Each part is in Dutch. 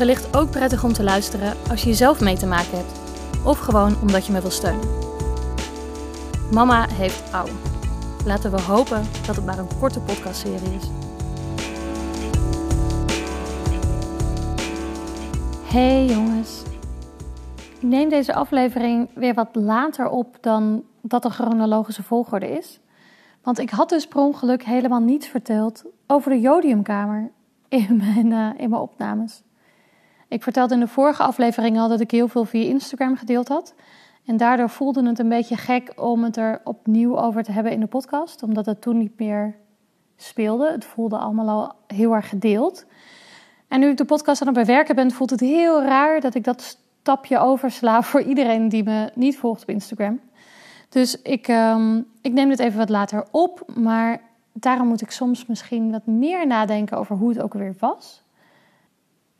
wellicht ook prettig om te luisteren als je zelf mee te maken hebt. Of gewoon omdat je me wil steunen. Mama heeft ouw. Laten we hopen dat het maar een korte podcastserie is. Hey jongens. Ik neem deze aflevering weer wat later op dan dat de chronologische volgorde is. Want ik had dus per ongeluk helemaal niets verteld over de jodiumkamer in mijn, uh, in mijn opnames. Ik vertelde in de vorige aflevering al dat ik heel veel via Instagram gedeeld had. En daardoor voelde het een beetje gek om het er opnieuw over te hebben in de podcast, omdat het toen niet meer speelde. Het voelde allemaal al heel erg gedeeld. En nu ik de podcast aan het bewerken ben, voelt het heel raar dat ik dat stapje oversla voor iedereen die me niet volgt op Instagram. Dus ik, um, ik neem dit even wat later op, maar daarom moet ik soms misschien wat meer nadenken over hoe het ook weer was.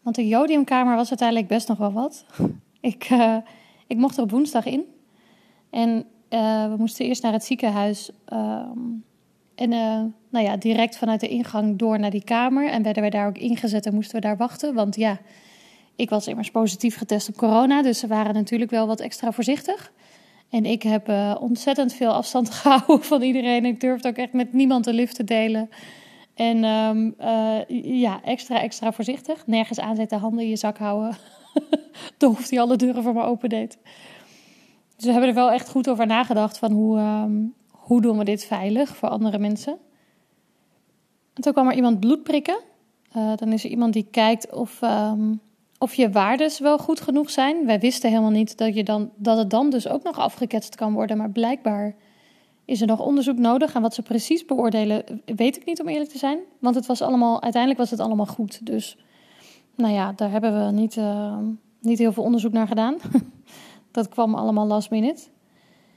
Want de jodiumkamer was uiteindelijk best nog wel wat. ik, uh, ik mocht er op woensdag in. En uh, we moesten eerst naar het ziekenhuis. Um, en uh, nou ja, direct vanuit de ingang door naar die kamer. En werden wij daar ook ingezet en moesten we daar wachten. Want ja, ik was immers positief getest op corona. Dus ze waren natuurlijk wel wat extra voorzichtig. En ik heb ontzettend veel afstand gehouden van iedereen. Ik durfde ook echt met niemand de lift te delen. En um, uh, ja, extra, extra voorzichtig. Nergens aanzetten, handen in je zak houden. of hij alle deuren voor me open deed. Dus we hebben er wel echt goed over nagedacht van hoe, um, hoe doen we dit veilig voor andere mensen. En toen kwam er iemand bloed prikken. Uh, dan is er iemand die kijkt of, um, of je waardes wel goed genoeg zijn. Wij wisten helemaal niet dat, je dan, dat het dan dus ook nog afgeketst kan worden. Maar blijkbaar is er nog onderzoek nodig. En wat ze precies beoordelen, weet ik niet om eerlijk te zijn. Want het was allemaal, uiteindelijk was het allemaal goed. Dus nou ja, daar hebben we niet, uh, niet heel veel onderzoek naar gedaan. dat kwam allemaal last minute.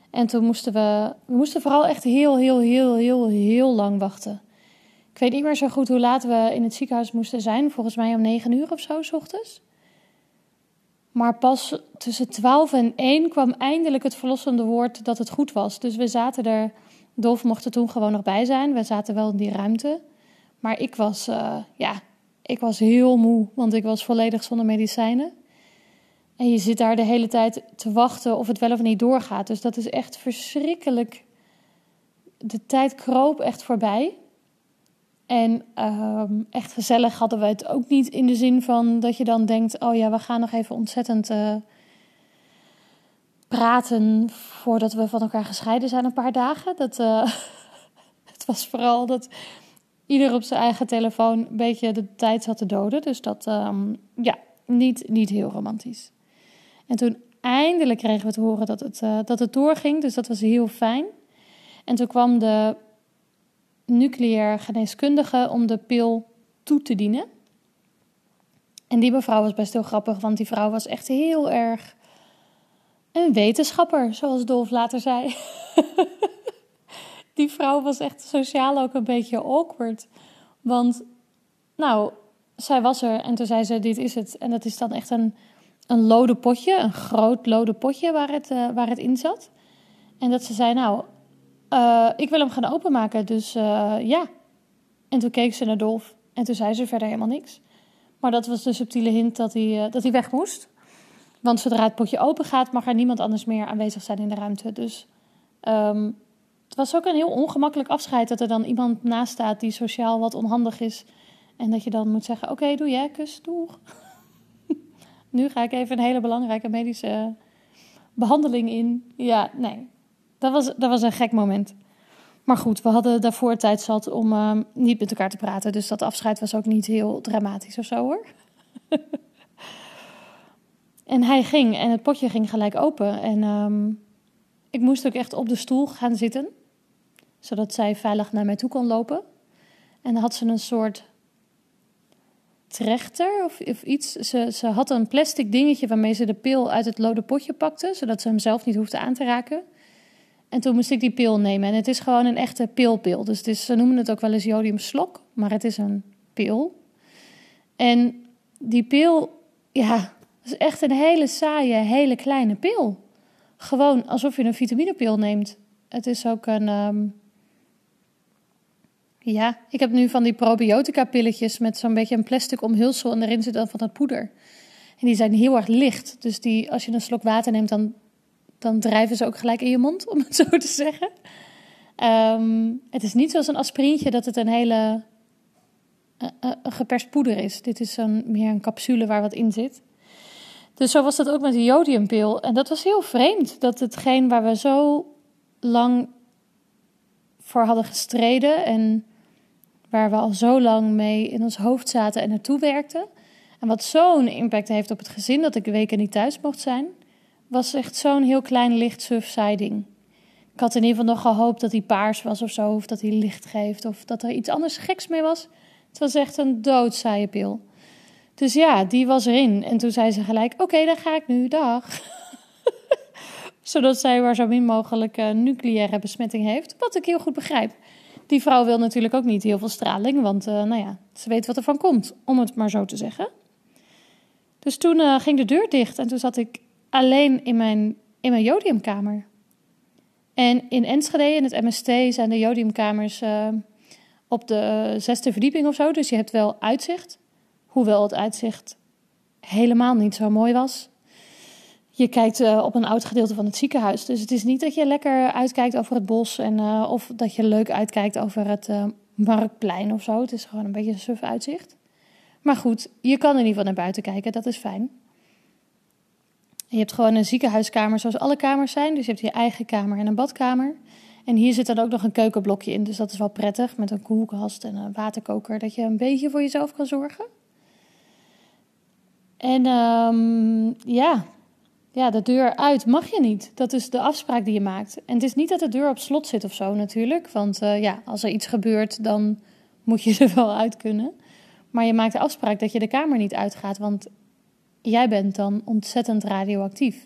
En toen moesten we, we moesten vooral echt heel, heel, heel, heel, heel lang wachten. Ik weet niet meer zo goed hoe laat we in het ziekenhuis moesten zijn. Volgens mij om negen uur of zo, s ochtends. Maar pas tussen 12 en 1 kwam eindelijk het verlossende woord dat het goed was. Dus we zaten er. Dolf mocht er toen gewoon nog bij zijn. We zaten wel in die ruimte. Maar ik was, uh, ja, ik was heel moe, want ik was volledig zonder medicijnen. En je zit daar de hele tijd te wachten of het wel of niet doorgaat. Dus dat is echt verschrikkelijk. De tijd kroop echt voorbij. En um, echt gezellig hadden we het ook niet in de zin van dat je dan denkt: oh ja, we gaan nog even ontzettend uh, praten voordat we van elkaar gescheiden zijn een paar dagen. Dat, uh, het was vooral dat ieder op zijn eigen telefoon een beetje de tijd zat te doden. Dus dat, um, ja, niet, niet heel romantisch. En toen eindelijk kregen we te horen dat het, uh, dat het doorging, dus dat was heel fijn. En toen kwam de nucleair geneeskundige om de pil toe te dienen. En die mevrouw was best heel grappig, want die vrouw was echt heel erg een wetenschapper, zoals Dolf later zei. die vrouw was echt sociaal ook een beetje awkward. Want, nou, zij was er en toen zei ze: Dit is het. En dat is dan echt een, een lode potje, een groot lode potje waar het, uh, waar het in zat. En dat ze zei: Nou, uh, ik wil hem gaan openmaken, dus uh, ja. En toen keek ze naar Dolf en toen zei ze verder helemaal niks. Maar dat was de subtiele hint dat hij, uh, dat hij weg moest. Want zodra het potje open gaat, mag er niemand anders meer aanwezig zijn in de ruimte. Dus um, het was ook een heel ongemakkelijk afscheid dat er dan iemand naast staat die sociaal wat onhandig is. En dat je dan moet zeggen: Oké, doe jij, kus, doeg. nu ga ik even een hele belangrijke medische behandeling in. Ja, nee, dat was, dat was een gek moment. Maar goed, we hadden daarvoor tijd zat om uh, niet met elkaar te praten. Dus dat afscheid was ook niet heel dramatisch of zo hoor. en hij ging en het potje ging gelijk open. En um, ik moest ook echt op de stoel gaan zitten. Zodat zij veilig naar mij toe kon lopen. En dan had ze een soort trechter of, of iets. Ze, ze had een plastic dingetje waarmee ze de pil uit het lode potje pakte, zodat ze hem zelf niet hoefde aan te raken. En toen moest ik die pil nemen. En het is gewoon een echte pilpil. Dus het is, ze noemen het ook wel eens jodiumslok, maar het is een pil. En die pil, ja, is echt een hele saaie, hele kleine pil. Gewoon alsof je een vitaminepil neemt. Het is ook een. Ehm, ja, ik heb nu van die probiotica-pilletjes met zo'n beetje een plastic omhulsel en erin zit dan van dat poeder. En die zijn heel erg licht. Dus die, als je een slok water neemt, dan, dan drijven ze ook gelijk in je mond, om het zo te zeggen. Ehm, het is niet zoals een aspirintje dat het een hele uh, uh, geperst poeder is. Dit is een, meer een capsule waar wat in zit. Dus zo was dat ook met de jodiumpil. En dat was heel vreemd. Dat hetgeen waar we zo lang voor hadden gestreden en waar we al zo lang mee in ons hoofd zaten en naartoe werkten. En wat zo'n impact heeft op het gezin dat ik weken niet thuis mocht zijn, was echt zo'n heel klein licht subsiding. Ik had in ieder geval nog gehoopt dat hij paars was of zo, of dat hij licht geeft, of dat er iets anders geks mee was. Het was echt een doodzaaie pil. Dus ja, die was erin. En toen zei ze gelijk: Oké, dan ga ik nu, dag. Zodat zij maar zo min mogelijk uh, nucleaire besmetting heeft. Wat ik heel goed begrijp. Die vrouw wil natuurlijk ook niet heel veel straling, want uh, nou ja, ze weet wat er van komt, om het maar zo te zeggen. Dus toen uh, ging de deur dicht en toen zat ik alleen in mijn, in mijn jodiumkamer. En in Enschede, in het MST, zijn de jodiumkamers op de zesde verdieping of zo. Dus je hebt wel uitzicht. Hoewel het uitzicht helemaal niet zo mooi was. Je kijkt uh, op een oud gedeelte van het ziekenhuis. Dus het is niet dat je lekker uitkijkt over het bos. En, uh, of dat je leuk uitkijkt over het marktplein of zo. Het is gewoon een beetje een suf uitzicht. Maar goed, je kan in ieder geval naar buiten kijken. Dat is fijn. Je hebt gewoon een ziekenhuiskamer zoals alle kamers zijn. Dus je hebt je eigen kamer en een badkamer. En hier zit dan ook nog een keukenblokje in. Dus dat is wel prettig. Met een koelkast en een waterkoker. Dat je een beetje voor jezelf kan zorgen. En um, ja, ja, de deur uit mag je niet. Dat is de afspraak die je maakt. En het is niet dat de deur op slot zit of zo natuurlijk. Want uh, ja, als er iets gebeurt, dan moet je er wel uit kunnen. Maar je maakt de afspraak dat je de kamer niet uitgaat. Want jij bent dan ontzettend radioactief.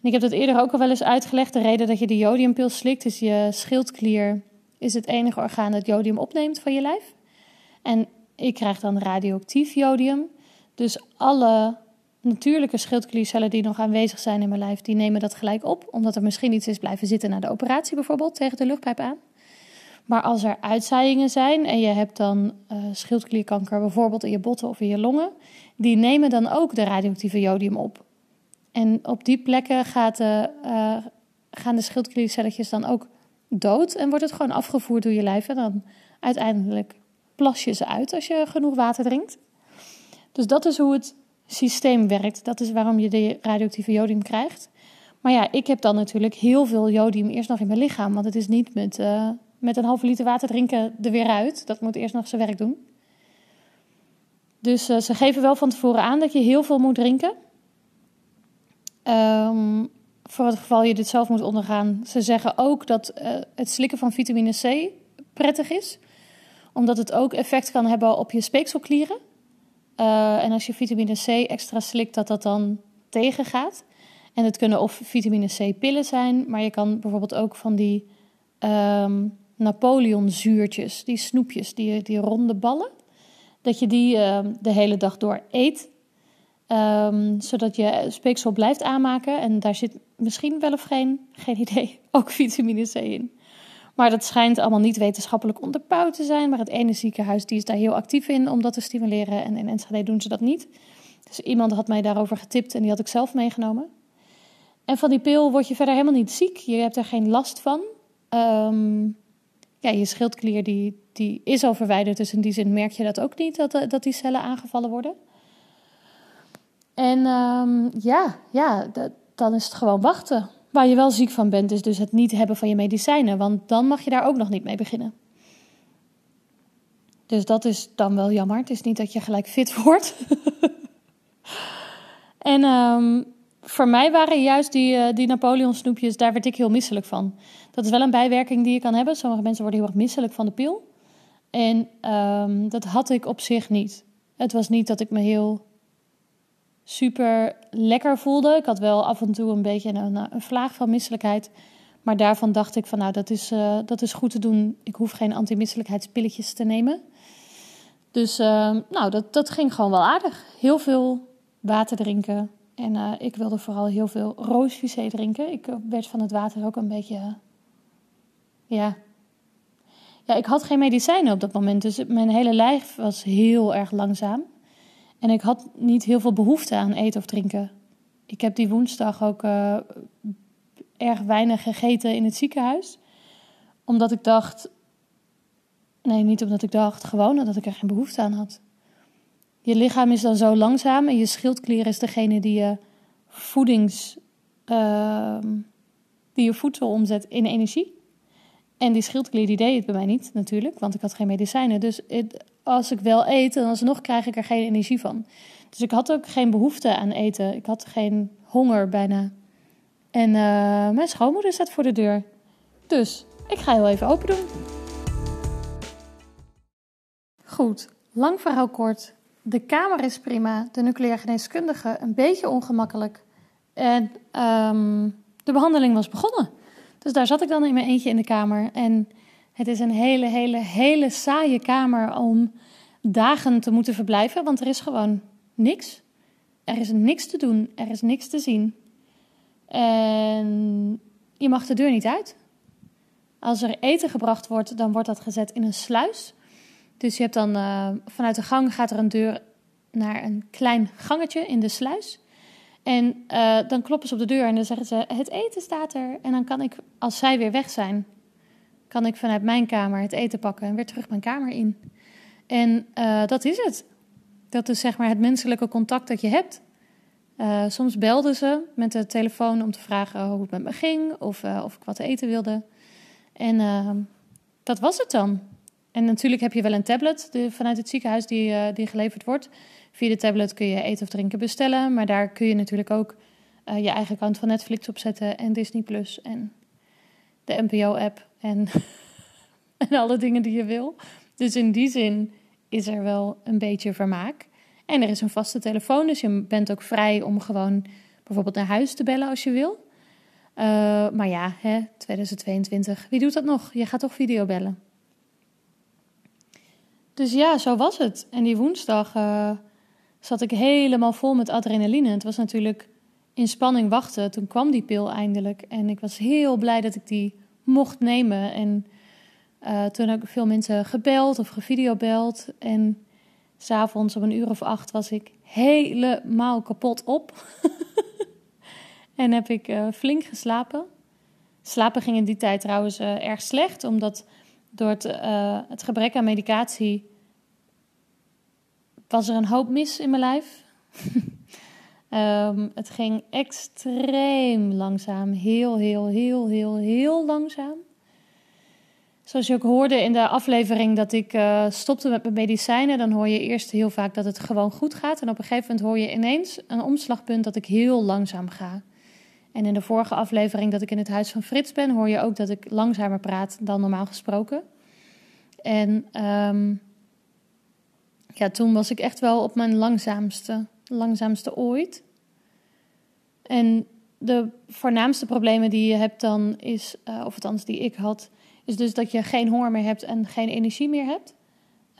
En ik heb dat eerder ook al wel eens uitgelegd. De reden dat je de jodiumpil slikt is je schildklier is het enige orgaan dat jodium opneemt van je lijf. En ik krijg dan radioactief jodium. Dus alle natuurlijke schildkliercellen die nog aanwezig zijn in mijn lijf, die nemen dat gelijk op. Omdat er misschien iets is blijven zitten na de operatie bijvoorbeeld, tegen de luchtpijp aan. Maar als er uitzaaiingen zijn en je hebt dan uh, schildklierkanker bijvoorbeeld in je botten of in je longen, die nemen dan ook de radioactieve jodium op. En op die plekken gaat de, uh, gaan de schildkliercelletjes dan ook dood en wordt het gewoon afgevoerd door je lijf. En dan uiteindelijk plas je ze uit als je genoeg water drinkt. Dus dat is hoe het systeem werkt. Dat is waarom je de radioactieve jodium krijgt. Maar ja, ik heb dan natuurlijk heel veel jodium eerst nog in mijn lichaam. Want het is niet met, uh, met een halve liter water drinken er weer uit. Dat moet eerst nog zijn werk doen. Dus uh, ze geven wel van tevoren aan dat je heel veel moet drinken. Um, voor het geval je dit zelf moet ondergaan. Ze zeggen ook dat uh, het slikken van vitamine C prettig is. Omdat het ook effect kan hebben op je speekselklieren. Uh, en als je vitamine C extra slikt, dat dat dan tegengaat. En het kunnen of vitamine C pillen zijn, maar je kan bijvoorbeeld ook van die um, Napoleon zuurtjes, die snoepjes, die, die ronde ballen, dat je die uh, de hele dag door eet. Um, zodat je speeksel blijft aanmaken. En daar zit misschien wel of geen, geen idee, ook vitamine C in. Maar dat schijnt allemaal niet wetenschappelijk onderbouwd te zijn. Maar het ene ziekenhuis die is daar heel actief in om dat te stimuleren. En in Enschede doen ze dat niet. Dus iemand had mij daarover getipt en die had ik zelf meegenomen. En van die pil word je verder helemaal niet ziek. Je hebt er geen last van. Um, ja, je schildklier die, die is al verwijderd. Dus in die zin merk je dat ook niet, dat, dat die cellen aangevallen worden. En um, ja, ja dan is het gewoon wachten. Waar je wel ziek van bent, is dus het niet hebben van je medicijnen. Want dan mag je daar ook nog niet mee beginnen. Dus dat is dan wel jammer. Het is niet dat je gelijk fit wordt. en um, voor mij waren juist die, uh, die Napoleon snoepjes, daar werd ik heel misselijk van. Dat is wel een bijwerking die je kan hebben. Sommige mensen worden heel erg misselijk van de pil. En um, dat had ik op zich niet. Het was niet dat ik me heel super lekker voelde. Ik had wel af en toe een beetje een, een vlaag van misselijkheid. Maar daarvan dacht ik van nou, dat is, uh, dat is goed te doen. Ik hoef geen antimisselijkheidspilletjes te nemen. Dus uh, nou, dat, dat ging gewoon wel aardig. Heel veel water drinken. En uh, ik wilde vooral heel veel roosvisé drinken. Ik werd van het water ook een beetje... ja, ja, ik had geen medicijnen op dat moment. Dus mijn hele lijf was heel erg langzaam. En ik had niet heel veel behoefte aan eten of drinken. Ik heb die woensdag ook erg weinig gegeten in het ziekenhuis. Omdat ik dacht. Nee, niet omdat ik dacht, gewoon omdat ik er geen behoefte aan had. Je lichaam is dan zo langzaam en je schildklier is degene die je voedings. Uh, die je voedsel omzet in energie. En die schildklier deed het bij mij niet, natuurlijk, want ik had geen medicijnen. Dus als ik wel eet, dan alsnog krijg ik er geen energie van. Dus ik had ook geen behoefte aan eten. Ik had geen honger bijna. En uh, mijn schoonmoeder staat voor de deur. Dus ik ga heel even open doen. Goed, lang verhaal kort. De kamer is prima, de nucleair geneeskundige een beetje ongemakkelijk. En um, de behandeling was begonnen. Dus daar zat ik dan in mijn eentje in de kamer. En het is een hele, hele, hele saaie kamer om dagen te moeten verblijven, want er is gewoon niks. Er is niks te doen, er is niks te zien. En je mag de deur niet uit. Als er eten gebracht wordt, dan wordt dat gezet in een sluis. Dus je hebt dan uh, vanuit de gang gaat er een deur naar een klein gangetje in de sluis. En uh, dan kloppen ze op de deur en dan zeggen ze: Het eten staat er. En dan kan ik, als zij weer weg zijn, kan ik vanuit mijn kamer het eten pakken en weer terug mijn kamer in. En uh, dat is het. Dat is zeg maar het menselijke contact dat je hebt. Soms belden ze met de telefoon om te vragen hoe het met me ging of of ik wat te eten wilde. En dat was het dan. En natuurlijk heb je wel een tablet vanuit het ziekenhuis die, die geleverd wordt. Via de tablet kun je eten of drinken bestellen. Maar daar kun je natuurlijk ook uh, je eigen account van Netflix opzetten. En Disney Plus en de NPO-app. En, en alle dingen die je wil. Dus in die zin is er wel een beetje vermaak. En er is een vaste telefoon. Dus je bent ook vrij om gewoon bijvoorbeeld naar huis te bellen als je wil. Uh, maar ja, hè, 2022. Wie doet dat nog? Je gaat toch videobellen. Dus ja, zo was het. En die woensdag uh, zat ik helemaal vol met adrenaline. Het was natuurlijk in spanning wachten. Toen kwam die pil eindelijk. En ik was heel blij dat ik die mocht nemen. En uh, toen heb ik veel mensen gebeld of gevideobeld. En s'avonds om een uur of acht was ik helemaal kapot op. en heb ik uh, flink geslapen. Slapen ging in die tijd trouwens erg slecht, omdat door het, het gebrek aan medicatie was er een hoop mis in mijn lijf. um, het ging extreem langzaam. Heel, heel, heel, heel, heel langzaam. Zoals je ook hoorde in de aflevering dat ik uh, stopte met mijn medicijnen, dan hoor je eerst heel vaak dat het gewoon goed gaat. En op een gegeven moment hoor je ineens een omslagpunt dat ik heel langzaam ga. En in de vorige aflevering dat ik in het huis van Frits ben, hoor je ook dat ik langzamer praat dan normaal gesproken. En um, ja, toen was ik echt wel op mijn langzaamste, langzaamste ooit. En de voornaamste problemen die je hebt dan is, uh, of althans die ik had, is dus dat je geen honger meer hebt en geen energie meer hebt.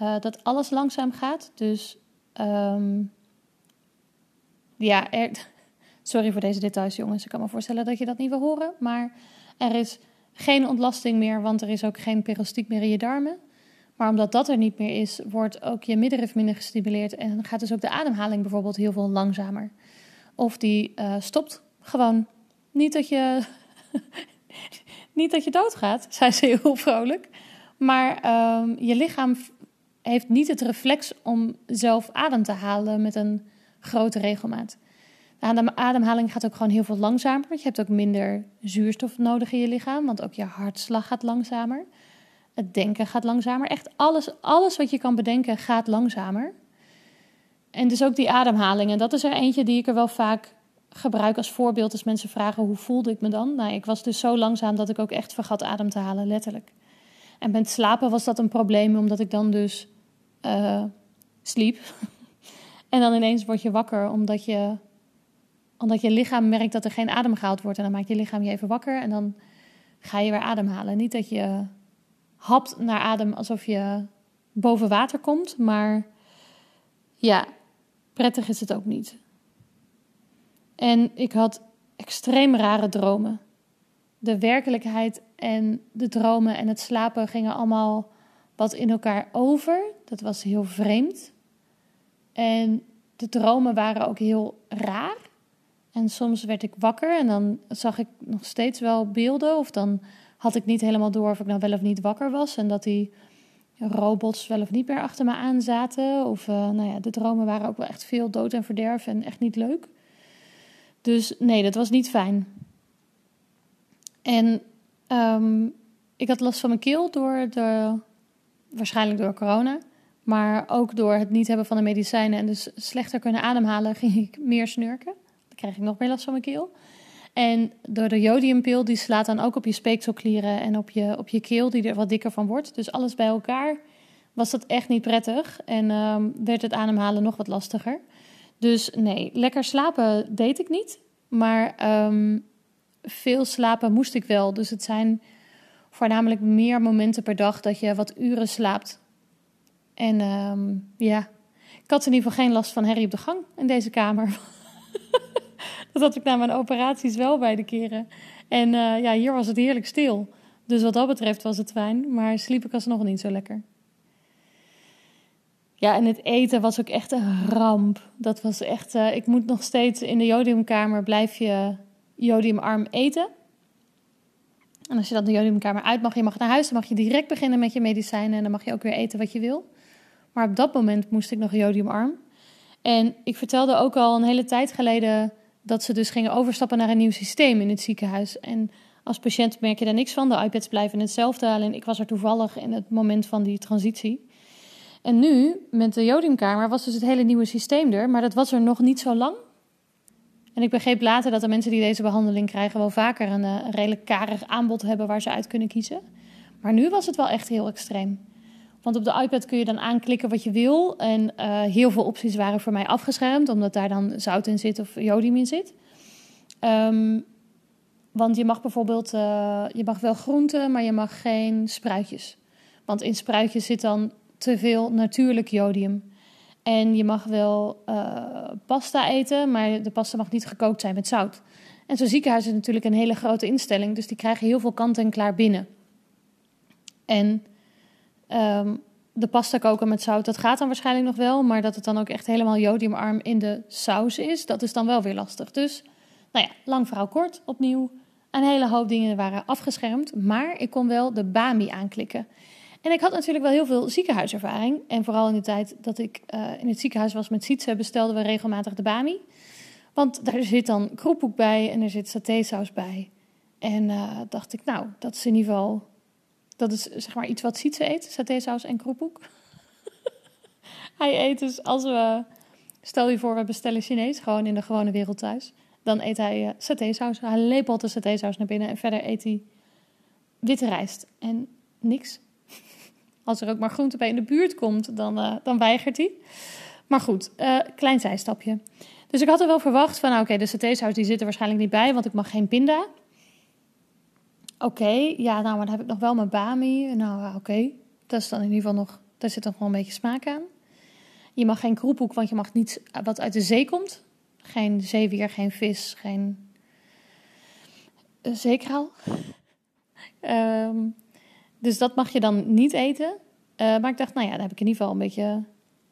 Uh, dat alles langzaam gaat. Dus um, ja, er, sorry voor deze details jongens. Ik kan me voorstellen dat je dat niet wil horen. Maar er is geen ontlasting meer, want er is ook geen perostiek meer in je darmen. Maar omdat dat er niet meer is, wordt ook je middenrif minder gestimuleerd. En gaat dus ook de ademhaling bijvoorbeeld heel veel langzamer. Of die uh, stopt gewoon. Niet dat je, niet dat je doodgaat, zei ze heel vrolijk. Maar um, je lichaam heeft niet het reflex om zelf adem te halen met een grote regelmaat. De ademhaling gaat ook gewoon heel veel langzamer. Je hebt ook minder zuurstof nodig in je lichaam, want ook je hartslag gaat langzamer. Het denken gaat langzamer. Echt alles, alles wat je kan bedenken gaat langzamer. En dus ook die ademhaling. En dat is er eentje die ik er wel vaak gebruik als voorbeeld als mensen vragen hoe voelde ik me dan. Nou, ik was dus zo langzaam dat ik ook echt vergat adem te halen, letterlijk. En met slapen was dat een probleem, omdat ik dan dus uh, sliep. En dan ineens word je wakker omdat je, omdat je lichaam merkt dat er geen adem gehaald wordt. En dan maakt je lichaam je even wakker en dan ga je weer ademhalen. Niet dat je hapt naar adem alsof je boven water komt, maar ja, prettig is het ook niet. En ik had extreem rare dromen. De werkelijkheid en de dromen en het slapen gingen allemaal wat in elkaar over. Dat was heel vreemd. En de dromen waren ook heel raar. En soms werd ik wakker en dan zag ik nog steeds wel beelden. Of dan had ik niet helemaal door of ik nou wel of niet wakker was. En dat die robots wel of niet meer achter me aan zaten. Of uh, nou ja, de dromen waren ook wel echt veel dood en verderf en echt niet leuk. Dus nee, dat was niet fijn. En um, ik had last van mijn keel door de, waarschijnlijk door corona. Maar ook door het niet hebben van de medicijnen en dus slechter kunnen ademhalen, ging ik meer snurken. Krijg ik nog meer last van mijn keel. En door de jodiumpil, die slaat dan ook op je speekselklieren en op je, op je keel, die er wat dikker van wordt. Dus alles bij elkaar was dat echt niet prettig en um, werd het ademhalen nog wat lastiger. Dus nee, lekker slapen deed ik niet. Maar um, veel slapen moest ik wel. Dus het zijn voornamelijk meer momenten per dag dat je wat uren slaapt. En um, ja, ik had in ieder geval geen last van herrie op de gang in deze kamer. dat had ik na mijn operaties wel bij de keren. En uh, ja, hier was het heerlijk stil. Dus wat dat betreft was het fijn, maar sliep ik alsnog niet zo lekker. Ja, en het eten was ook echt een ramp. Dat was echt, uh, ik moet nog steeds in de jodiumkamer blijf je jodiumarm eten. En als je dan de jodiumkamer uit mag, je mag naar huis, dan mag je direct beginnen met je medicijnen en dan mag je ook weer eten wat je wil. Maar op dat moment moest ik nog jodiumarm. En ik vertelde ook al een hele tijd geleden dat ze dus gingen overstappen naar een nieuw systeem in het ziekenhuis. En als patiënt merk je daar niks van. De iPads blijven hetzelfde. Alleen ik was er toevallig in het moment van die transitie. En nu, met de jodiumkamer, was dus het hele nieuwe systeem er. Maar dat was er nog niet zo lang. En ik begreep later dat de mensen die deze behandeling krijgen wel vaker een, eh, een redelijk karig aanbod hebben waar ze uit kunnen kiezen. Maar nu was het wel echt heel extreem. Want op de iPad kun je dan aanklikken wat je wil. En uh, heel veel opties waren voor mij afgeschermd, omdat daar dan zout in zit of jodium in zit. Um, want je mag bijvoorbeeld, uh, je mag wel groenten, maar je mag geen spruitjes. Want in spruitjes zit dan te veel natuurlijk jodium. En je mag wel uh, pasta eten, maar de pasta mag niet gekookt zijn met zout. En zo'n ziekenhuis is natuurlijk een hele grote instelling, dus die krijgen heel veel kant-en-klaar binnen. En um, de pasta koken met zout, dat gaat dan waarschijnlijk nog wel, maar dat het dan ook echt helemaal jodiumarm in de saus is, dat is dan wel weer lastig. Dus, nou ja, lang verhaal kort, opnieuw. Een hele hoop dingen waren afgeschermd, maar ik kon wel de BAMI aanklikken. En ik had natuurlijk wel heel veel ziekenhuiservaring. En vooral in de tijd dat ik uh, in het ziekenhuis was met Sietse, bestelden we regelmatig de Bami. Want daar zit dan kroephoek bij en er zit satésaus bij. En uh, dacht ik, nou, dat is in ieder geval... Dat is zeg maar iets wat Sietse eet, satésaus en kroephoek. Hij eet dus als we... Stel je voor, we bestellen Chinees, gewoon in de gewone wereld thuis. Dan eet hij uh, satésaus. Hij lepelt de satésaus naar binnen en verder eet hij witte rijst. En niks als er ook maar groente bij in de buurt komt, dan, uh, dan weigert hij. Maar goed, uh, klein zijstapje. Dus ik had er wel verwacht van, nou, oké, de satésaus die zit er waarschijnlijk niet bij, want ik mag geen pinda. Oké, ja, nou, maar dan heb ik nog wel mijn bami. Nou, oké, dat is dan in ieder geval nog, daar zit nog wel een beetje smaak aan. Je mag geen kroephoek, want je mag niet wat uit de zee komt. Geen zeewier, geen vis, geen uh, zeekraal. um, dus dat mag je dan niet eten. Uh, maar ik dacht, nou ja, dan heb ik in ieder geval een beetje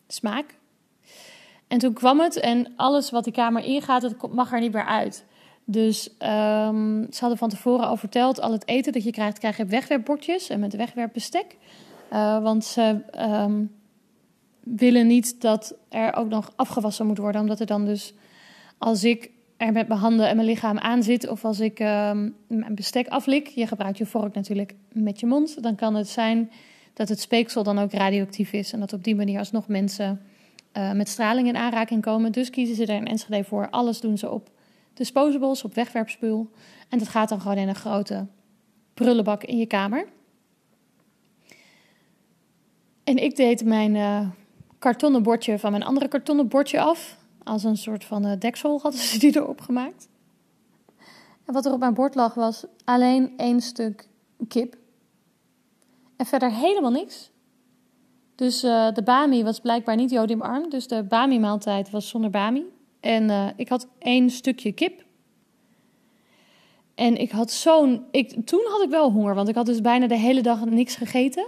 smaak. En toen kwam het en alles wat die kamer ingaat, dat mag er niet meer uit. Dus um, ze hadden van tevoren al verteld, al het eten dat je krijgt, krijg je wegwerpbordjes en met wegwerpbestek. Uh, want ze um, willen niet dat er ook nog afgewassen moet worden, omdat er dan dus, als ik er met mijn handen en mijn lichaam aan zit. Of als ik um, mijn bestek aflik. Je gebruikt je vork natuurlijk met je mond. Dan kan het zijn dat het speeksel dan ook radioactief is. En dat op die manier alsnog mensen uh, met straling in aanraking komen. Dus kiezen ze er in Enschede voor. Alles doen ze op disposables, op wegwerpspul. En dat gaat dan gewoon in een grote prullenbak in je kamer. En ik deed mijn uh, kartonnen bordje van mijn andere kartonnen bordje af. Als een soort van uh, deksel hadden ze die erop gemaakt. En wat er op mijn bord lag was alleen één stuk kip. En verder helemaal niks. Dus uh, de bami was blijkbaar niet jodiumarm. Dus de bami-maaltijd was zonder bami. En uh, ik had één stukje kip. En ik had zo'n. Ik, toen had ik wel honger, want ik had dus bijna de hele dag niks gegeten.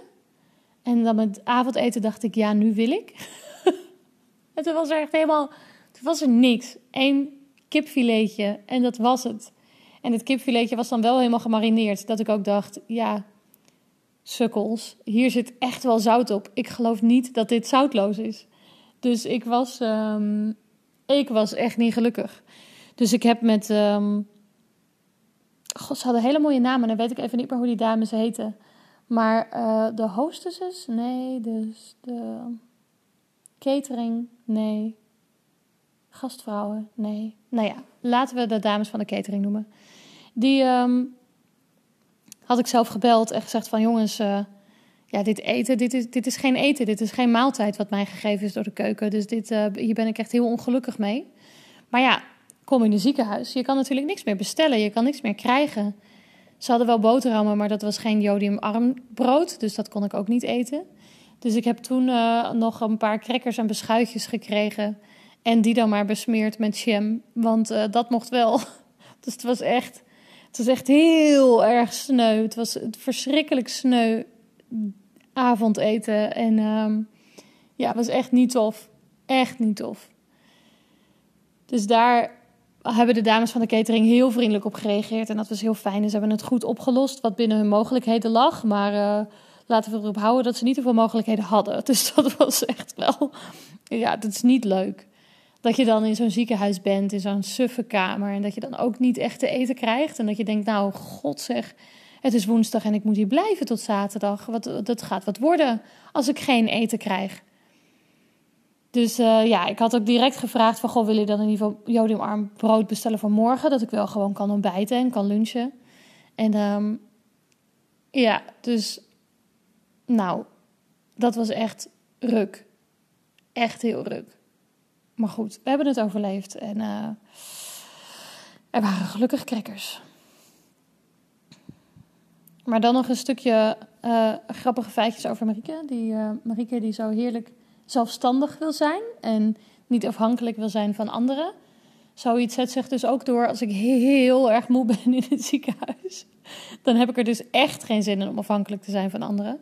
En dan met avondeten dacht ik, ja, nu wil ik. en toen was er echt helemaal. Toen was er niks. Eén kipfiletje en dat was het. En het kipfiletje was dan wel helemaal gemarineerd. Dat ik ook dacht, ja, sukkels, hier zit echt wel zout op. Ik geloof niet dat dit zoutloos is. Dus ik was, um, ik was echt niet gelukkig. Dus ik heb met. Um, God, ze hadden hele mooie namen. Dan weet ik even niet meer hoe die dames heten. Maar uh, de hostesses? Nee. Dus de catering? Nee. Gastvrouwen? Nee. Nou ja, laten we de dames van de catering noemen. Die um, had ik zelf gebeld en gezegd van jongens, uh, ja, dit eten, dit is, dit is geen eten, dit is geen maaltijd wat mij gegeven is door de keuken. Dus dit, uh, hier ben ik echt heel ongelukkig mee. Maar ja, kom in een ziekenhuis. Je kan natuurlijk niks meer bestellen, je kan niks meer krijgen. Ze hadden wel boterhammen, maar dat was geen jodiumarm brood, dus dat kon ik ook niet eten. Dus ik heb toen uh, nog een paar crackers en beschuitjes gekregen. En die dan maar besmeerd met jam, want uh, dat mocht wel. Dus het was echt het was echt heel erg sneu. Het was verschrikkelijk sneu avondeten. En um, ja, was echt niet tof. Echt niet tof. Dus daar hebben de dames van de catering heel vriendelijk op gereageerd. En dat was heel fijn. ze hebben het goed opgelost, wat binnen hun mogelijkheden lag. Maar uh, laten we erop houden dat ze niet te veel mogelijkheden hadden. Dus dat was echt wel... Ja, dat is niet leuk dat je dan in zo'n ziekenhuis bent, in zo'n suffe kamer. En dat je dan ook niet echt te eten krijgt. En dat je denkt, nou, god zeg, het is woensdag en ik moet hier blijven tot zaterdag. Wat, dat gaat wat worden als ik geen eten krijg. Dus uh, ja, ik had ook direct gevraagd van... Wil je dan in ieder geval jodiumarm brood bestellen voor morgen? Dat ik wel gewoon kan ontbijten en kan lunchen. En um, ja, dus... Nou, dat was echt ruk. Echt heel ruk. Maar goed, we hebben het overleefd en uh, er waren gelukkig crackers. Maar dan nog een stukje uh, grappige feitjes over Marieke. Die, uh, Marieke die zo heerlijk zelfstandig wil zijn en niet afhankelijk wil zijn van anderen. Zoiets zet zich dus ook door als ik heel erg moe ben in het ziekenhuis. Dan heb ik er dus echt geen zin in om afhankelijk te zijn van anderen.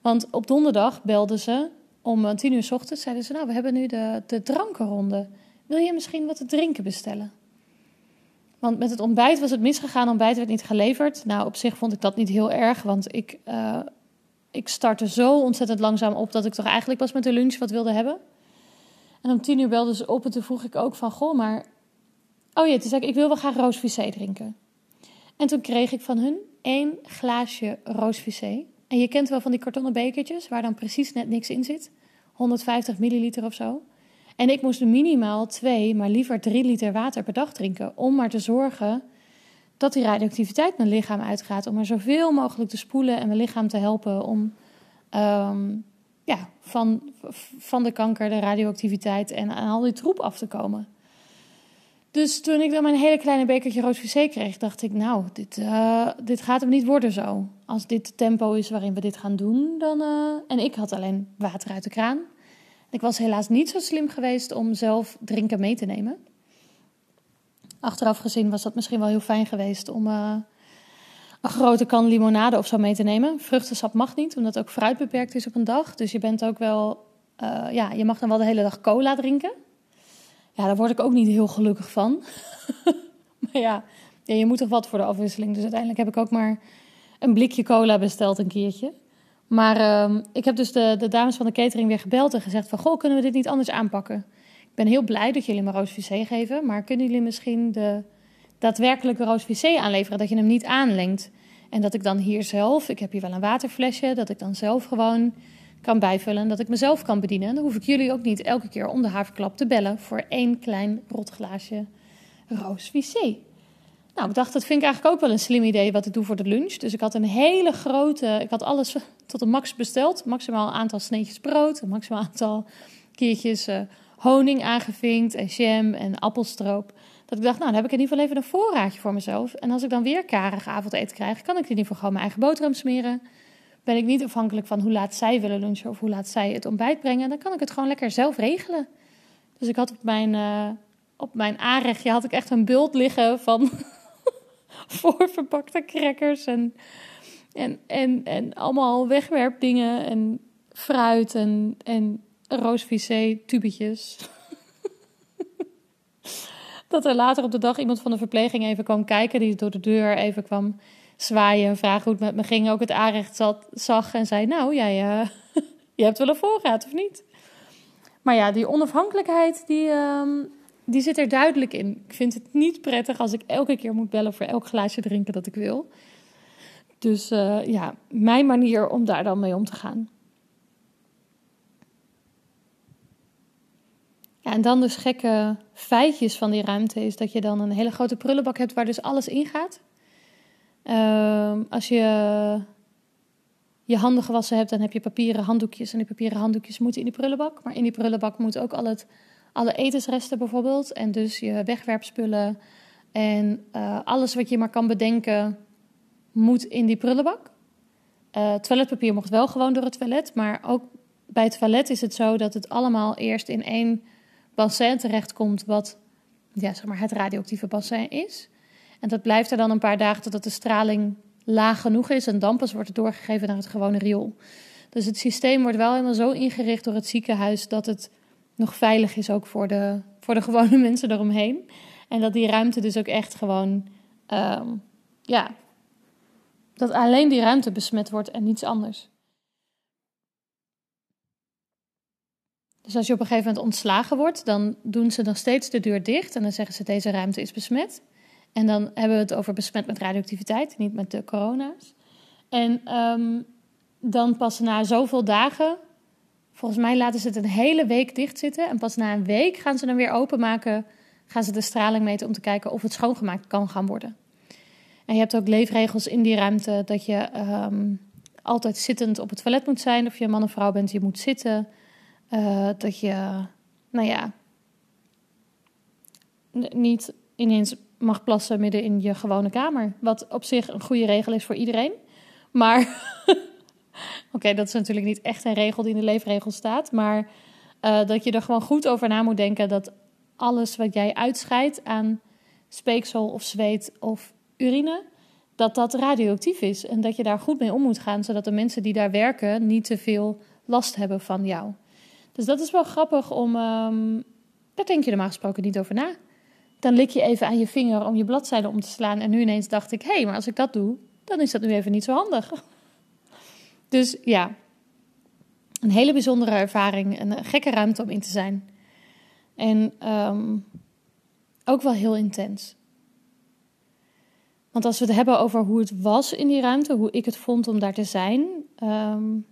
Want op donderdag belde ze om eh, tien uur s ochtends zeiden ze: Nou, we hebben nu de, de drankenronde. Wil je misschien wat te drinken bestellen? Want met het ontbijt was het misgegaan, ontbijt werd niet geleverd. Nou, op zich vond ik dat niet heel erg, want ik, uh, ik startte zo ontzettend langzaam op dat ik toch eigenlijk pas met de lunch wat wilde hebben. En om tien uur belden ze op en toen vroeg ik ook van, goh, maar... Oh ja, toen zei ik, ik wil wel graag roosvissé drinken. En toen kreeg ik van hun één glaasje roosvissé. En je kent wel van die kartonnen bekertjes waar dan precies net niks in zit. 150 milliliter of zo. En ik moest minimaal twee, maar liever drie liter water per dag drinken. Om maar te zorgen dat die radioactiviteit mijn lichaam uitgaat. Om er zoveel mogelijk te spoelen en mijn lichaam te helpen om um, ja, van, van de kanker, de radioactiviteit en aan al die troep af te komen. Dus toen ik dan mijn hele kleine bekertje rood visé kreeg, dacht ik, nou, dit, uh, dit gaat hem niet worden zo. Als dit het tempo is waarin we dit gaan doen, dan... Uh... En ik had alleen water uit de kraan. Ik was helaas niet zo slim geweest om zelf drinken mee te nemen. Achteraf gezien was dat misschien wel heel fijn geweest om uh, een grote kan limonade of zo mee te nemen. Vruchtensap mag niet, omdat ook fruit beperkt is op een dag. Dus je bent ook wel... ja, je mag dan wel de hele dag cola drinken. Ja, daar word ik ook niet heel gelukkig van. maar ja, ja, je moet toch wat voor de afwisseling. Dus uiteindelijk heb ik ook maar een blikje cola besteld een keertje. Maar uh, ik heb dus de, de, dames van de catering weer gebeld en gezegd van... Goh, kunnen we dit niet anders aanpakken? Ik ben heel blij dat jullie me roos geven. Maar kunnen jullie misschien de daadwerkelijke roos aanleveren? Dat je hem niet aanlengt. En dat ik dan hier zelf... Ik heb hier wel een waterflesje. Dat ik dan zelf gewoon kan bijvullen. Dat ik mezelf kan bedienen. dan hoef ik jullie ook niet elke keer om de haverklap te bellen voor één klein rotglaasje roos vissé. Nou, ik dacht, dat vind ik eigenlijk ook wel een slim idee wat ik doe voor de lunch. Dus ik had een hele grote, ik had alles tot een max besteld. Maximaal aantal sneetjes brood, een maximaal aantal keertjes uh, honing aangevinkt en jam en appelstroop. Dat ik dacht, nou, dan heb ik in ieder geval even een voorraadje voor mezelf. En als ik dan weer karig avondeten krijg, kan ik in ieder geval gewoon mijn eigen boterham smeren. Ben ik niet afhankelijk van hoe laat zij willen lunchen of hoe laat zij het ontbijt brengen. Dan kan ik het gewoon lekker zelf regelen. Dus ik had op mijn, uh, op mijn aanrechtje had ik echt een bult liggen van voorverpakte crackers en, en, en, en allemaal wegwerpdingen en fruit en, en roosvissé tubetjes. dat er later op de dag iemand van de verpleging even kwam kijken, die door de deur even kwam zwaaien en vragen hoe het met me ging. Ook het aanrecht zag en zei: Nou, jij, uh, je hebt wel een voorraad of niet? Maar ja, die onafhankelijkheid, die, ehm, die zit er duidelijk in. Ik vind het niet prettig als ik elke keer moet bellen voor elk glaasje drinken dat ik wil. Dus uh, ja, mijn manier om daar dan mee om te gaan. Ja, en dan dus gekke feitjes van die ruimte is dat je dan een hele grote prullenbak hebt waar dus alles in gaat. Uh, als je je handen gewassen hebt, dan heb je papieren handdoekjes. En die papieren handdoekjes moeten in die prullenbak. Maar in die prullenbak moet ook al het, alle etensresten bijvoorbeeld. En dus je wegwerpspullen. En uh, alles wat je maar kan bedenken, moet in die prullenbak. Uh, toiletpapier mocht wel gewoon door het toilet. Maar ook bij het toilet is het zo dat het allemaal eerst in één bassin terechtkomt. Wat ja, zeg maar het radioactieve bassin is. En dat blijft er dan een paar dagen totdat de straling laag genoeg is en dan pas wordt het doorgegeven naar het gewone riool. Dus het systeem wordt wel helemaal zo ingericht door het ziekenhuis dat het nog veilig is ook voor de, voor de gewone mensen eromheen. En dat die ruimte dus ook echt gewoon, um, ja, dat alleen die ruimte besmet wordt en niets anders. Dus als je op een gegeven moment ontslagen wordt, dan doen ze nog steeds de deur dicht en dan zeggen ze deze ruimte is besmet. En dan hebben we het over besmet met radioactiviteit, niet met de corona's. En um, dan pas na zoveel dagen, volgens mij laten ze het een hele week dicht zitten. En pas na een week gaan ze dan weer openmaken, gaan ze de straling meten om te kijken of het schoongemaakt kan gaan worden. En je hebt ook leefregels in die ruimte dat je um, altijd zittend op het toilet moet zijn. Of je man of vrouw bent, je moet zitten. Uh, dat je, nou ja, niet ineens mag plassen midden in je gewone kamer. Wat op zich een goede regel is voor iedereen. Maar oké, dat is natuurlijk niet echt een regel die in de leefregel staat. Maar uh, dat je er gewoon goed over na moet denken dat alles wat jij uitscheidt aan speeksel of zweet of urine, dat dat radioactief is. En dat je daar goed mee om moet gaan, zodat de mensen die daar werken niet te veel last hebben van jou. Dus dat is wel grappig om. Um, daar denk je normaal gesproken niet over na dan lik je even aan je vinger om je bladzijde om te slaan. En nu ineens dacht ik, hé, hey, maar als ik dat doe, dan is dat nu even niet zo handig. Dus ja, een hele bijzondere ervaring, een gekke ruimte om in te zijn. En um, ook wel heel intens. Want als we het hebben over hoe het was in die ruimte, hoe ik het vond om daar te zijn, um,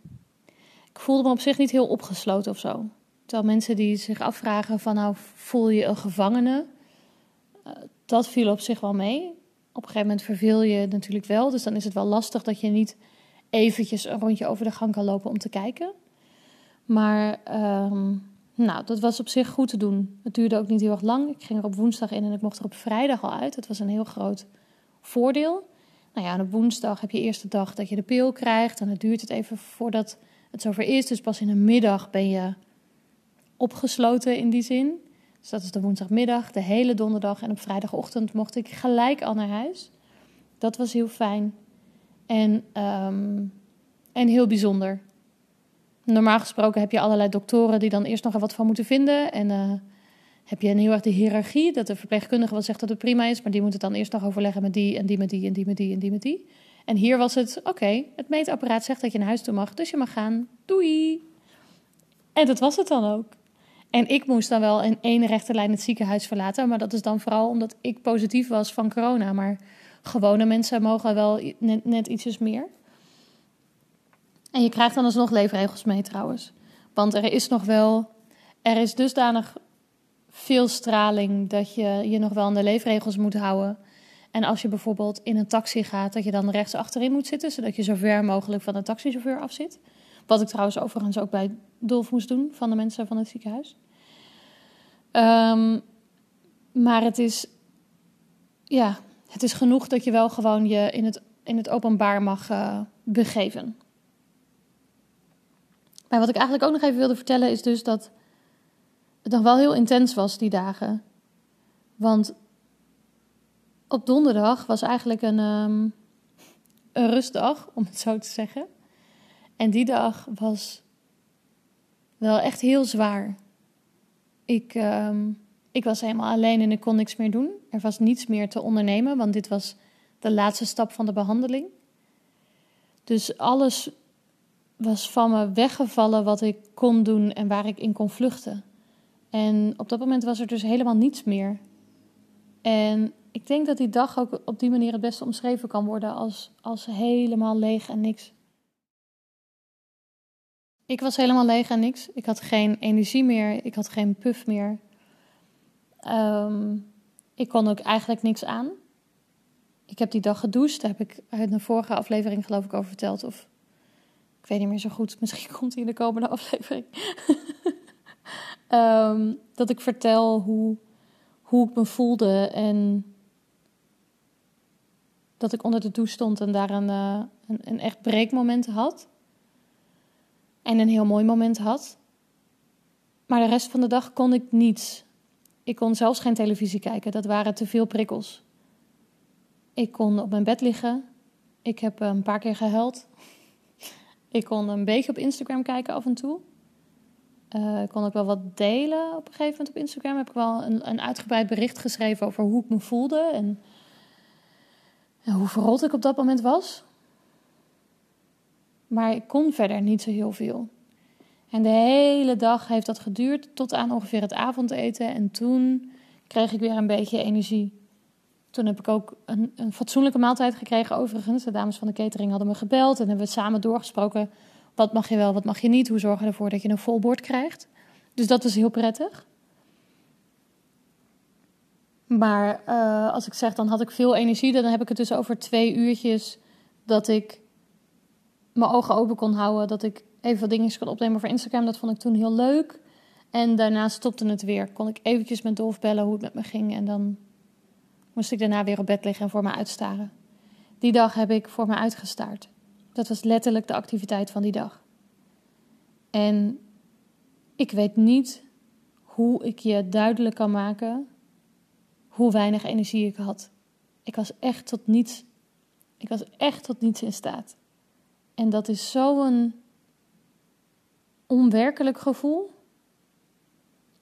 ik voelde me op zich niet heel opgesloten of zo. Terwijl mensen die zich afvragen van nou voel je een gevangene, dat viel op zich wel mee. Op een gegeven moment verveel je natuurlijk wel. Dus dan is het wel lastig dat je niet eventjes een rondje over de gang kan lopen om te kijken. Maar um, nou, dat was op zich goed te doen. Het duurde ook niet heel erg lang. Ik ging er op woensdag in en ik mocht er op vrijdag al uit. Dat was een heel groot voordeel. Nou ja, en op woensdag heb je eerst de dag dat je de pil krijgt. En dan duurt het even voordat het zover is. Dus pas in de middag ben je opgesloten in die zin. Dus dat is de woensdagmiddag, de hele donderdag en op vrijdagochtend mocht ik gelijk al naar huis. Dat was heel fijn en, um, en heel bijzonder. Normaal gesproken heb je allerlei doktoren die dan eerst nog wat van moeten vinden. En uh, heb je een heel erg de hiërarchie, dat de verpleegkundige wel zegt dat het prima is, maar die moet het dan eerst nog overleggen met die en die met die en die met die en die met die. En hier was het, oké, het meetapparaat zegt dat je naar huis toe mag, dus je mag gaan. Doei! En dat was het dan ook. En ik moest dan wel in één rechte lijn het ziekenhuis verlaten. Maar dat is dan vooral omdat ik positief was van corona. Maar gewone mensen mogen wel net, ietsjes meer. En je krijgt dan alsnog leefregels mee trouwens. Want er is nog wel, er is dusdanig veel straling dat je je nog wel aan de leefregels moet houden. En als je bijvoorbeeld in een taxi gaat, dat je dan rechts achterin moet zitten, zodat je zo ver mogelijk van de taxichauffeur af zit. Wat ik trouwens overigens ook bij Dolf moest doen van de mensen van het ziekenhuis. Ehm, maar het is, ja, het is genoeg dat je wel gewoon je in het, in het openbaar mag uh, begeven. Maar wat ik eigenlijk ook nog even wilde vertellen is dus dat het nog wel heel intens was die dagen. Want op donderdag was eigenlijk een, um, een rustdag, om het zo te zeggen. En die dag was wel echt heel zwaar. Ik, um, ik was helemaal alleen en ik kon niks meer doen. Er was niets meer te ondernemen, want dit was de laatste stap van de behandeling. Dus alles was van me weggevallen wat ik kon doen en waar ik in kon vluchten. En op dat moment was er dus helemaal niets meer. En ik denk dat die dag ook op die manier het beste omschreven kan worden als, als helemaal leeg en niks. Ik was helemaal leeg en niks. Ik had geen energie meer. Ik had geen puff meer. Um, ik kon ook eigenlijk niks aan. Ik heb die dag gedoucht. Daar heb ik uit een vorige aflevering geloof ik over verteld. Of ik weet niet meer zo goed. Misschien komt hij in de komende aflevering. um, dat ik vertel hoe, hoe ik me voelde. En dat ik onder de douche stond en daar een, uh, een, een echt breekmoment had. En een heel mooi moment had. Maar de rest van de dag kon ik niets. Ik kon zelfs geen televisie kijken, dat waren te veel prikkels. Ik kon op mijn bed liggen. Ik heb een paar keer gehuild. Ik kon een beetje op Instagram kijken af en toe. Uh, ik kon ook wel wat delen op een gegeven moment op Instagram. Heb ik wel een, een uitgebreid bericht geschreven over hoe ik me voelde en, en hoe verrot ik op dat moment was. Maar ik kon verder niet zo heel veel. En de hele dag heeft dat geduurd tot aan ongeveer het avondeten. En toen kreeg ik weer een beetje energie. Toen heb ik ook een, een fatsoenlijke maaltijd gekregen. Overigens, de dames van de catering hadden me gebeld en hebben we samen doorgesproken. Wat mag je wel, wat mag je niet? Hoe zorgen we ervoor dat je een vol bord krijgt? Dus dat was heel prettig. Maar uh, als ik zeg, dan had ik veel energie. Dan heb ik het dus over twee uurtjes dat ik mijn ogen open kon houden. Dat ik even wat dingetjes kon opnemen voor Instagram. Dat vond ik toen heel leuk. En daarna stopte het weer. Kon ik eventjes met Dolf bellen hoe het met me ging. En dan moest ik daarna weer op bed liggen en voor me uitstaren. Die dag heb ik voor me uitgestaard. Dat was letterlijk de activiteit van die dag. En ik weet niet hoe ik je duidelijk kan maken hoe weinig energie ik had. Ik was echt tot niets. Ik was echt tot niets in staat. En dat is zo'n onwerkelijk gevoel.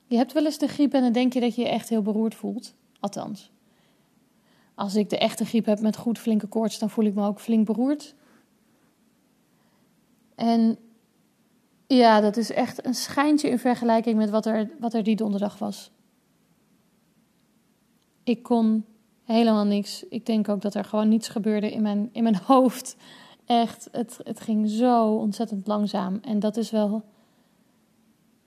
Je hebt wel eens de griep en dan denk je dat je je echt heel beroerd voelt. Althans. Als ik de echte griep heb met goed flinke koorts, dan voel ik me ook flink beroerd. En ja, dat is echt een schijntje in vergelijking met wat er, wat er die donderdag was. Ik kon helemaal niks. Ik denk ook dat er gewoon niets gebeurde in mijn, in mijn hoofd. Echt, het, het ging zo ontzettend langzaam. En dat is wel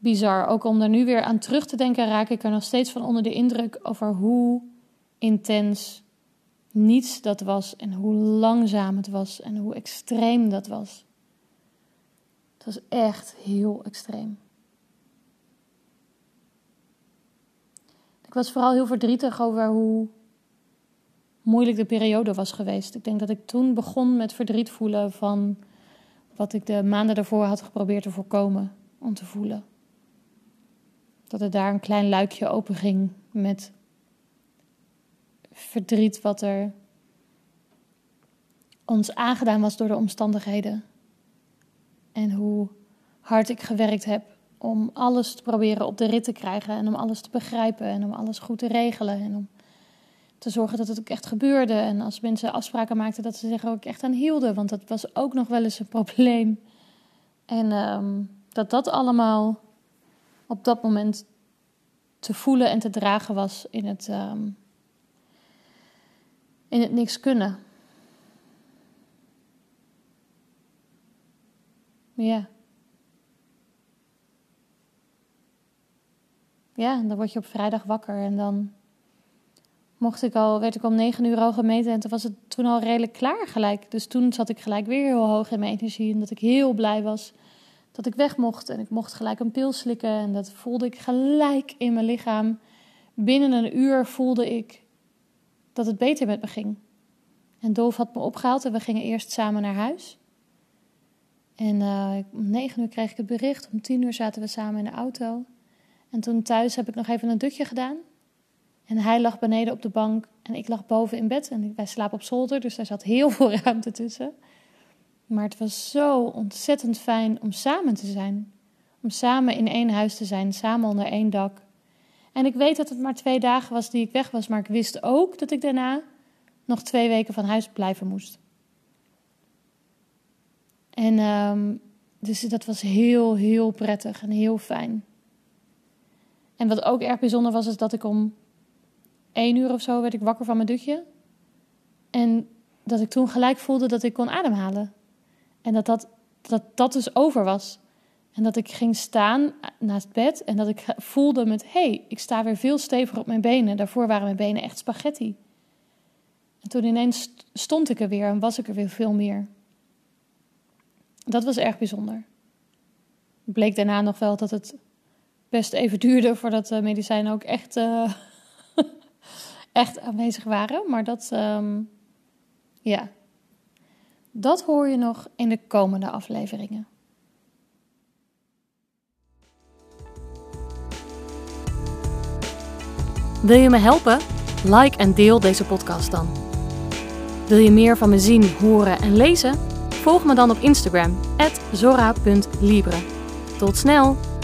bizar. Ook om daar nu weer aan terug te denken, raak ik er nog steeds van onder de indruk over hoe intens niets dat was en hoe langzaam het was en hoe extreem dat was. Het was echt heel extreem. Ik was vooral heel verdrietig over hoe moeilijk de periode was geweest. Ik denk dat ik toen begon met verdriet voelen van wat ik de maanden daarvoor had geprobeerd te voorkomen om te voelen. Dat er daar een klein luikje open ging met verdriet wat er ons aangedaan was door de omstandigheden. En hoe hard ik gewerkt heb om alles te proberen op de rit te krijgen en om alles te begrijpen en om alles goed te regelen en om te zorgen dat het ook echt gebeurde. En als mensen afspraken maakten, dat ze zich ook echt aan hielden, want dat was ook nog wel eens een probleem. En ehm, dat dat allemaal op dat moment te voelen en te dragen was in het, ehm, in het niks kunnen. Ja. Ja, dan word je op vrijdag wakker en dan mocht ik al, werd ik om negen uur al gemeten en toen was het toen al redelijk klaar gelijk. Dus toen zat ik gelijk weer heel hoog in mijn energie en dat ik heel blij was dat ik weg mocht. En ik mocht gelijk een pil slikken. En dat voelde ik gelijk in mijn lichaam. Binnen een uur voelde ik dat het beter met me ging. En Dolf had me opgehaald en we gingen eerst samen naar huis. En uh, om negen uur kreeg ik het bericht. Om tien uur zaten we samen in de auto. En toen thuis heb ik nog even een dutje gedaan. En hij lag beneden op de bank en ik lag boven in bed. En wij slapen op zolder, dus daar zat heel veel ruimte tussen. Maar het was zo ontzettend fijn om samen te zijn. Om samen in één huis te zijn, samen onder één dak. En ik weet dat het maar twee dagen was die ik weg was, maar ik wist ook dat ik daarna nog twee weken van huis blijven moest. En um, dus dat was heel, heel prettig en heel fijn. En wat ook erg bijzonder was, is dat ik om één uur of zo werd ik wakker van mijn dutje. En dat ik toen gelijk voelde dat ik kon ademhalen. En dat dat, dat, dat dus over was. En dat ik ging staan naast bed en dat ik voelde met... hé, hey, ik sta weer veel steviger op mijn benen. Daarvoor waren mijn benen echt spaghetti. En toen ineens stond ik er weer en was ik er weer veel meer. Dat was erg bijzonder. Het bleek daarna nog wel dat het best even duurde voordat de medicijnen ook echt, uh, echt aanwezig waren. Maar dat, um, ja, dat hoor je nog in de komende afleveringen. Wil je me helpen? Like en deel deze podcast dan. Wil je meer van me zien, horen en lezen? Volg me dan op Instagram, zora.libre. Tot snel!